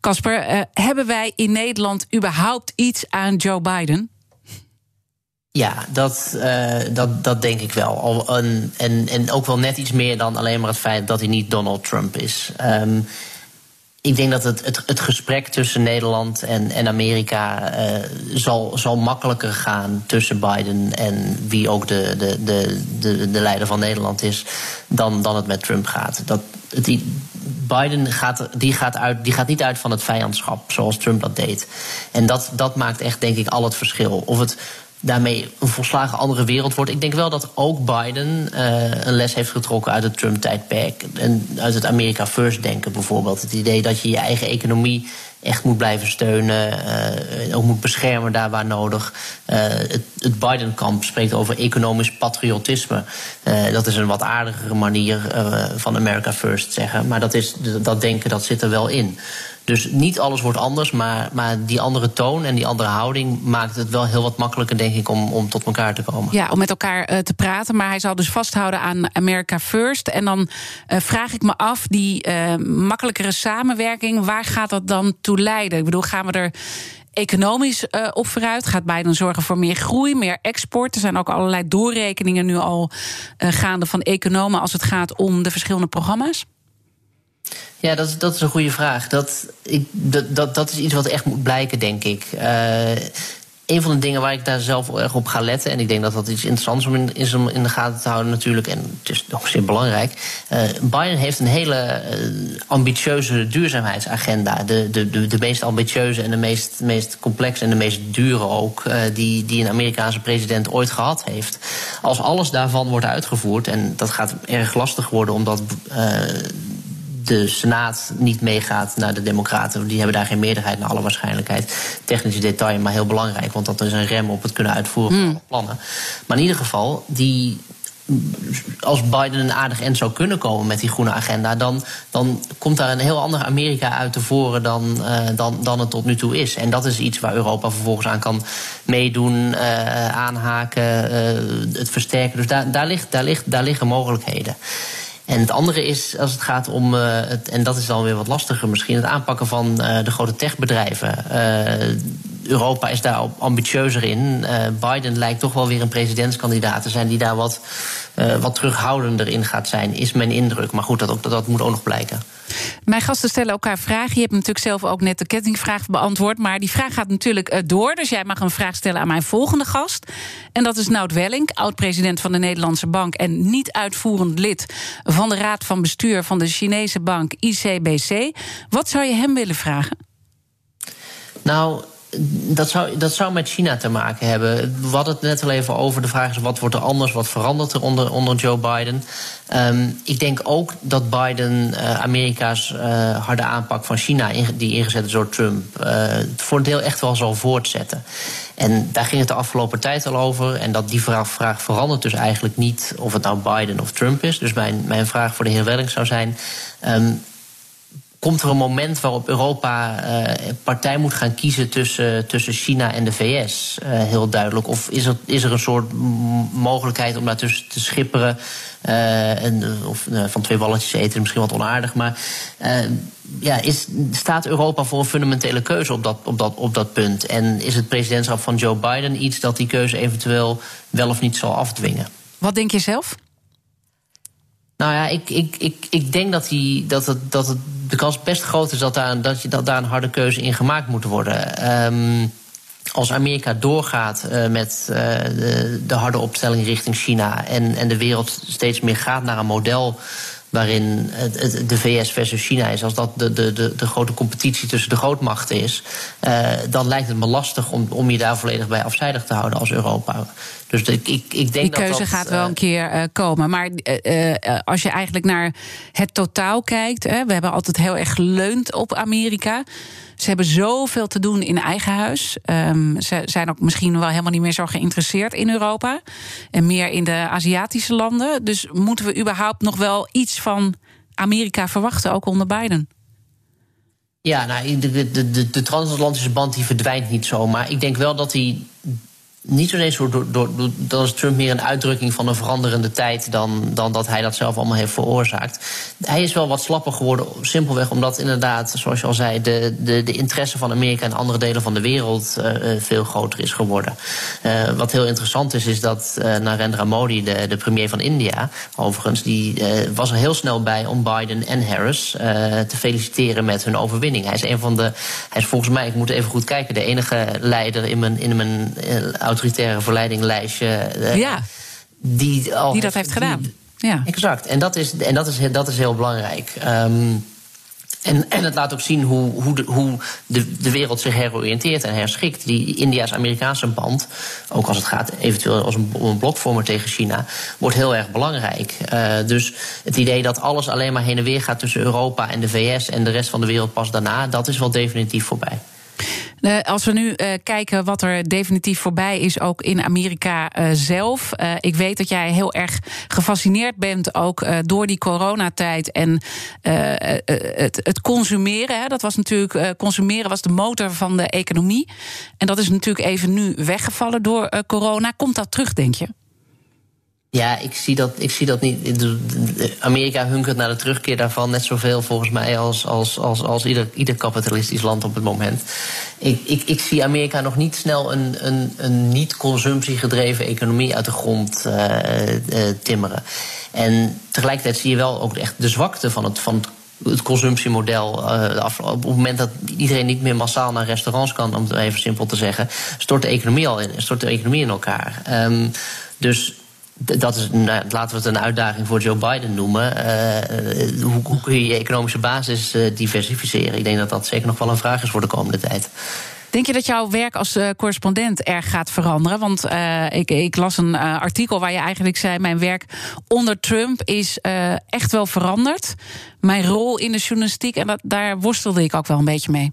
Casper, uh, hebben wij in Nederland überhaupt iets aan Joe Biden? Ja, dat, uh, dat, dat denk ik wel. En, en, en ook wel net iets meer dan alleen maar het feit dat hij niet Donald Trump is. Um, ik denk dat het, het, het, gesprek tussen Nederland en, en Amerika uh, zal, zal makkelijker gaan tussen Biden en wie ook de, de, de, de, de leider van Nederland is, dan, dan het met Trump gaat. Dat, het, Biden gaat, die gaat, uit, die gaat niet uit van het vijandschap zoals Trump dat deed. En dat, dat maakt echt, denk ik, al het verschil. Of het daarmee een volslagen andere wereld wordt. Ik denk wel dat ook Biden uh, een les heeft getrokken uit het Trump-tijdperk. En uit het America First denken bijvoorbeeld. Het idee dat je je eigen economie echt moet blijven steunen. Uh, ook moet beschermen daar waar nodig. Uh, het, het Biden-kamp spreekt over economisch patriotisme. Dat is een wat aardigere manier van America First zeggen. Maar dat, is, dat denken dat zit er wel in. Dus niet alles wordt anders, maar, maar die andere toon en die andere houding maakt het wel heel wat makkelijker, denk ik, om, om tot elkaar te komen. Ja, om met elkaar uh, te praten. Maar hij zal dus vasthouden aan America First. En dan uh, vraag ik me af, die uh, makkelijkere samenwerking, waar gaat dat dan toe leiden? Ik bedoel, gaan we er economisch op vooruit? Gaat Biden zorgen voor meer groei, meer export? Er zijn ook allerlei doorrekeningen nu al gaande van economen als het gaat om de verschillende programma's. Ja, dat dat is een goede vraag. Dat, ik, dat, dat, dat is iets wat echt moet blijken, denk ik. Uh, een van de dingen waar ik daar zelf erg op ga letten, en ik denk dat dat iets interessants is om in de gaten te houden natuurlijk, en het is nog zeer belangrijk. Uh, Biden heeft een hele uh, ambitieuze duurzaamheidsagenda. De, de, de, de, meest ambitieuze en de meest, meest complexe en de meest dure ook, die, die een Amerikaanse president ooit gehad heeft. Als alles daarvan wordt uitgevoerd, en dat gaat erg lastig worden omdat de Senaat niet meegaat naar de Democraten. Die hebben daar geen meerderheid naar alle waarschijnlijkheid. Technische detail, maar heel belangrijk, want dat is een rem op het kunnen uitvoeren van mm. plannen. Maar in ieder geval, die, als Biden een aardig eind zou kunnen komen met die groene agenda, dan, dan komt daar een heel ander Amerika uit te voren dan, uh, dan, dan het tot nu toe is. En dat is iets waar Europa vervolgens aan kan meedoen, uh, aanhaken, uh, het versterken. Dus daar, daar, ligt, daar, ligt, daar liggen mogelijkheden. En het andere is, als het gaat om, uh, het, en dat is dan weer wat lastiger misschien, het aanpakken van uh, de grote techbedrijven. Europa is daar ambitieuzer in. Biden lijkt toch wel weer een presidentskandidaat te zijn die daar wat, wat terughoudender in gaat zijn, is mijn indruk. Maar goed, dat, ook, dat, dat moet ook nog blijken. Mijn gasten stellen elkaar vragen. Je hebt natuurlijk zelf ook net de kettingvraag beantwoord. Maar die vraag gaat natuurlijk eh, door. Dus jij mag een vraag stellen aan mijn volgende gast. En dat is Nout Welling, oud-president van de Nederlandse Bank. en niet uitvoerend lid van de Raad van Bestuur van de Chinese bank ICBC. Wat zou je hem willen vragen? Nou, dat zou, dat zou met China te maken hebben. We het net al even over. De vraag is: wat wordt er anders? Wat verandert er onder, onder Joe Biden? Um, ik denk ook dat Biden uh, Amerika's uh, harde aanpak van China, die ingezet is door Trump, uh, voor een deel echt wel zal voortzetten. En daar ging het de afgelopen tijd al over. En dat die vraag, vraag verandert dus eigenlijk niet of het nou Biden of Trump is. Dus mijn, mijn vraag voor de heer Welling zou zijn. Um, komt er een moment waarop Europa uh, partij moet gaan kiezen tussen, tussen China en de VS? Uh, heel duidelijk. Of is er, is er een soort mogelijkheid om daartussen te schipperen? Uh, en, of van twee balletjes eten, misschien wat onaardig. Maar ja, is, staat Europa voor een fundamentele keuze op dat, op, dat, op dat punt? En is het presidentschap van Joe Biden iets dat die keuze eventueel wel of niet zal afdwingen? Wat denk je zelf? Nou ja, ik, ik, ik, ik denk dat, die, dat, het, dat het, de kans best groot is dat daar, dat, je, dat daar een harde keuze in gemaakt moet worden. Um, als Amerika doorgaat uh, met uh, de, de, harde opstelling richting China en, en de wereld steeds meer gaat naar een model waarin het, de VS versus China is, als dat de, de, de, de grote competitie tussen de grootmachten is, uh, dan lijkt het me lastig om, om je daar volledig bij afzijdig te houden als Europa. Dus ik, ik, ik denk Die keuze dat gaat wel uh, een keer uh, komen. Maar als je eigenlijk naar het totaal kijkt, hè, we hebben altijd heel erg geleund op Amerika. Ze hebben zoveel te doen in eigen huis. Um, ze zijn ook misschien wel helemaal niet meer zo geïnteresseerd in Europa. En meer in de Aziatische landen. Dus moeten we überhaupt nog wel iets van Amerika verwachten, ook onder Biden? Ja, nou, de, de, de, de transatlantische band die verdwijnt niet zo. Maar ik denk wel dat hij niet zozeer door, door, door, is Trump meer een uitdrukking van een veranderende tijd dan, dan dat hij dat zelf allemaal heeft veroorzaakt. Hij is wel wat slapper geworden, simpelweg omdat inderdaad, zoals je al zei, de, de, de interesse van Amerika in andere delen van de wereld uh, veel groter is geworden. Uh, wat heel interessant is, is dat Narendra Modi, de, de premier van India, overigens, die was er heel snel bij om Biden en Harris te feliciteren met hun overwinning. Hij is een van de, hij is volgens mij, ik moet even goed kijken, de enige leider in mijn, in mijn autoritaire verleidinglijstje. Uh, ja. Die, al die dat heeft gedaan. Ja. Exact. En dat is, en dat is, dat is heel belangrijk. Um, en, en het laat ook zien hoe, hoe, de, hoe de, de wereld zich heroriënteert en herschikt. Die India's-Amerikaanse band, ook als het gaat eventueel als een, een blokvormer tegen China, wordt heel erg belangrijk. Uh, dus het idee dat alles alleen maar heen en weer gaat tussen Europa en de VS en de rest van de wereld pas daarna, dat is wel definitief voorbij. Uh, als we nu uh, kijken wat er definitief voorbij is, ook in Amerika uh, zelf. ik weet dat jij heel erg gefascineerd bent, ook door die coronatijd en het, consumeren. Dat was natuurlijk, consumeren was de motor van de economie. En dat is natuurlijk even nu weggevallen door corona. Komt dat terug, denk je? Ja, ik zie dat, ik zie dat niet. Amerika hunkert naar de terugkeer daarvan net zoveel volgens mij als, als, als, als ieder, ieder kapitalistisch land op het moment. Ik, ik, ik zie Amerika nog niet snel een, een, een niet-consumptiegedreven economie uit de grond uh, uh, timmeren. En tegelijkertijd zie je wel ook echt de zwakte van het, van het consumptiemodel. op het moment dat iedereen niet meer massaal naar restaurants kan, om het even simpel te zeggen, stort de economie al in, stort de economie in elkaar. Um, dus dat is, nou, laten we het een uitdaging voor Joe Biden noemen. Uh, hoe, hoe, kun je je economische basis diversificeren? Ik denk dat dat zeker nog wel een vraag is voor de komende tijd. Denk je dat jouw werk als correspondent erg gaat veranderen? Want ik, ik, las een artikel waar je eigenlijk zei: Mijn werk onder Trump is echt wel veranderd. Mijn rol in de journalistiek, en dat, daar worstelde ik ook wel een beetje mee.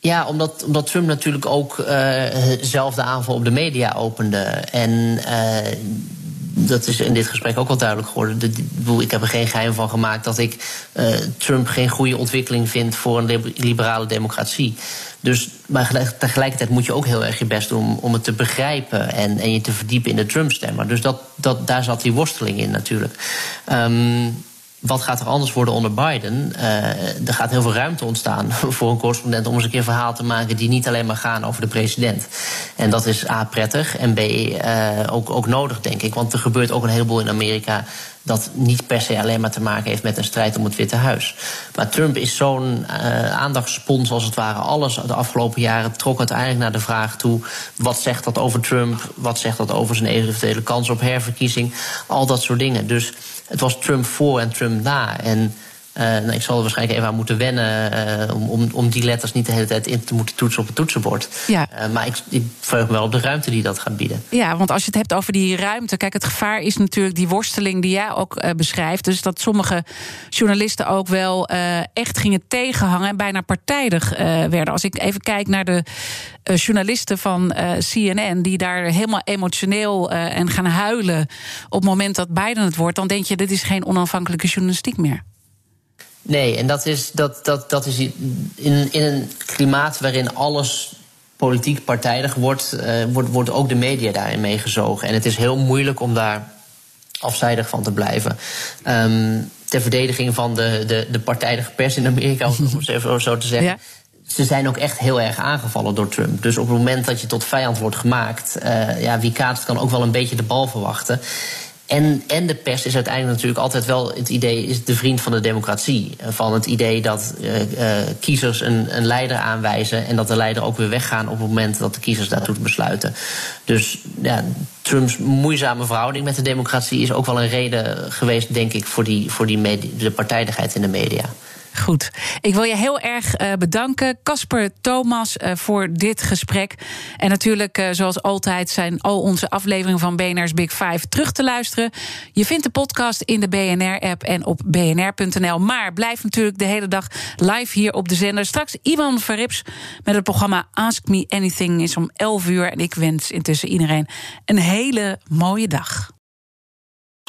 Ja, omdat, omdat Trump natuurlijk ook uh, zelf de aanval op de media opende. En uh, dat is in dit gesprek ook wel duidelijk geworden. De, ik heb er geen geheim van gemaakt dat ik uh, Trump geen goede ontwikkeling vind voor een liberale democratie. Dus, maar tegelijkertijd moet je ook heel erg je best doen om, om het te begrijpen en, en je te verdiepen in de Trump-stemmer. Dus dat, dat, daar zat die worsteling in natuurlijk. Um, wat gaat er anders worden onder Biden? Uh, er gaat heel veel ruimte ontstaan voor een correspondent om eens een keer verhaal te maken die niet alleen maar gaan over de president. En dat is A prettig en B uh, ook, ook nodig, denk ik. Want er gebeurt ook een heleboel in Amerika dat niet per se alleen maar te maken heeft met een strijd om het Witte Huis. Maar Trump is zo'n uh, aandachtspons als het ware. Alles de afgelopen jaren trok uiteindelijk naar de vraag toe: wat zegt dat over Trump? Wat zegt dat over zijn eventuele kans op herverkiezing? Al dat soort dingen. Dus het was Trump voor en Trump na. En nou, ik zal er waarschijnlijk even aan moeten wennen uh, om, om, om die letters niet de hele tijd in te moeten toetsen op het toetsenbord. Ja. Uh, maar ik, ik verheug me wel op de ruimte die dat gaat bieden. Ja, want als je het hebt over die ruimte. Kijk, het gevaar is natuurlijk die worsteling die jij ook beschrijft. Dus dat sommige journalisten ook wel echt gingen tegenhangen en bijna partijdig werden. Als ik even kijk naar de journalisten van CNN, die daar helemaal emotioneel en gaan huilen op het moment dat Biden het wordt, dan denk je: dit is geen onafhankelijke journalistiek meer. Nee, en dat is, dat, dat, dat is in, in een klimaat waarin alles politiek partijdig wordt, uh, wordt, wordt ook de media daarin meegezogen. En het is heel moeilijk om daar afzijdig van te blijven. Um, ter verdediging van de, de, de partijdige pers in Amerika, om het even zo te zeggen. Ja. Ze zijn ook echt heel erg aangevallen door Trump. Dus op het moment dat je tot vijand wordt gemaakt, uh, ja, wie kaatst kan ook wel een beetje de bal verwachten. En, en de pers is uiteindelijk natuurlijk altijd wel het idee, is de vriend van de democratie. Van het idee dat uh, uh, kiezers een, een leider aanwijzen en dat de leider ook weer weggaan op het moment dat de kiezers daartoe besluiten. Dus ja, Trumps moeizame verhouding met de democratie is ook wel een reden geweest, denk ik, voor, die, voor die de partijdigheid in de media. Goed. Ik wil je heel erg uh, bedanken, Casper Thomas, uh, voor dit gesprek. En natuurlijk, uh, zoals altijd, zijn al onze afleveringen van BNR's Big Five terug te luisteren. Je vindt de podcast in de BNR-app en op bnr.nl. Maar blijf natuurlijk de hele dag live hier op de zender. Straks Ivan Verrips met het programma Ask Me Anything is om 11 uur. En ik wens intussen iedereen een hele mooie dag.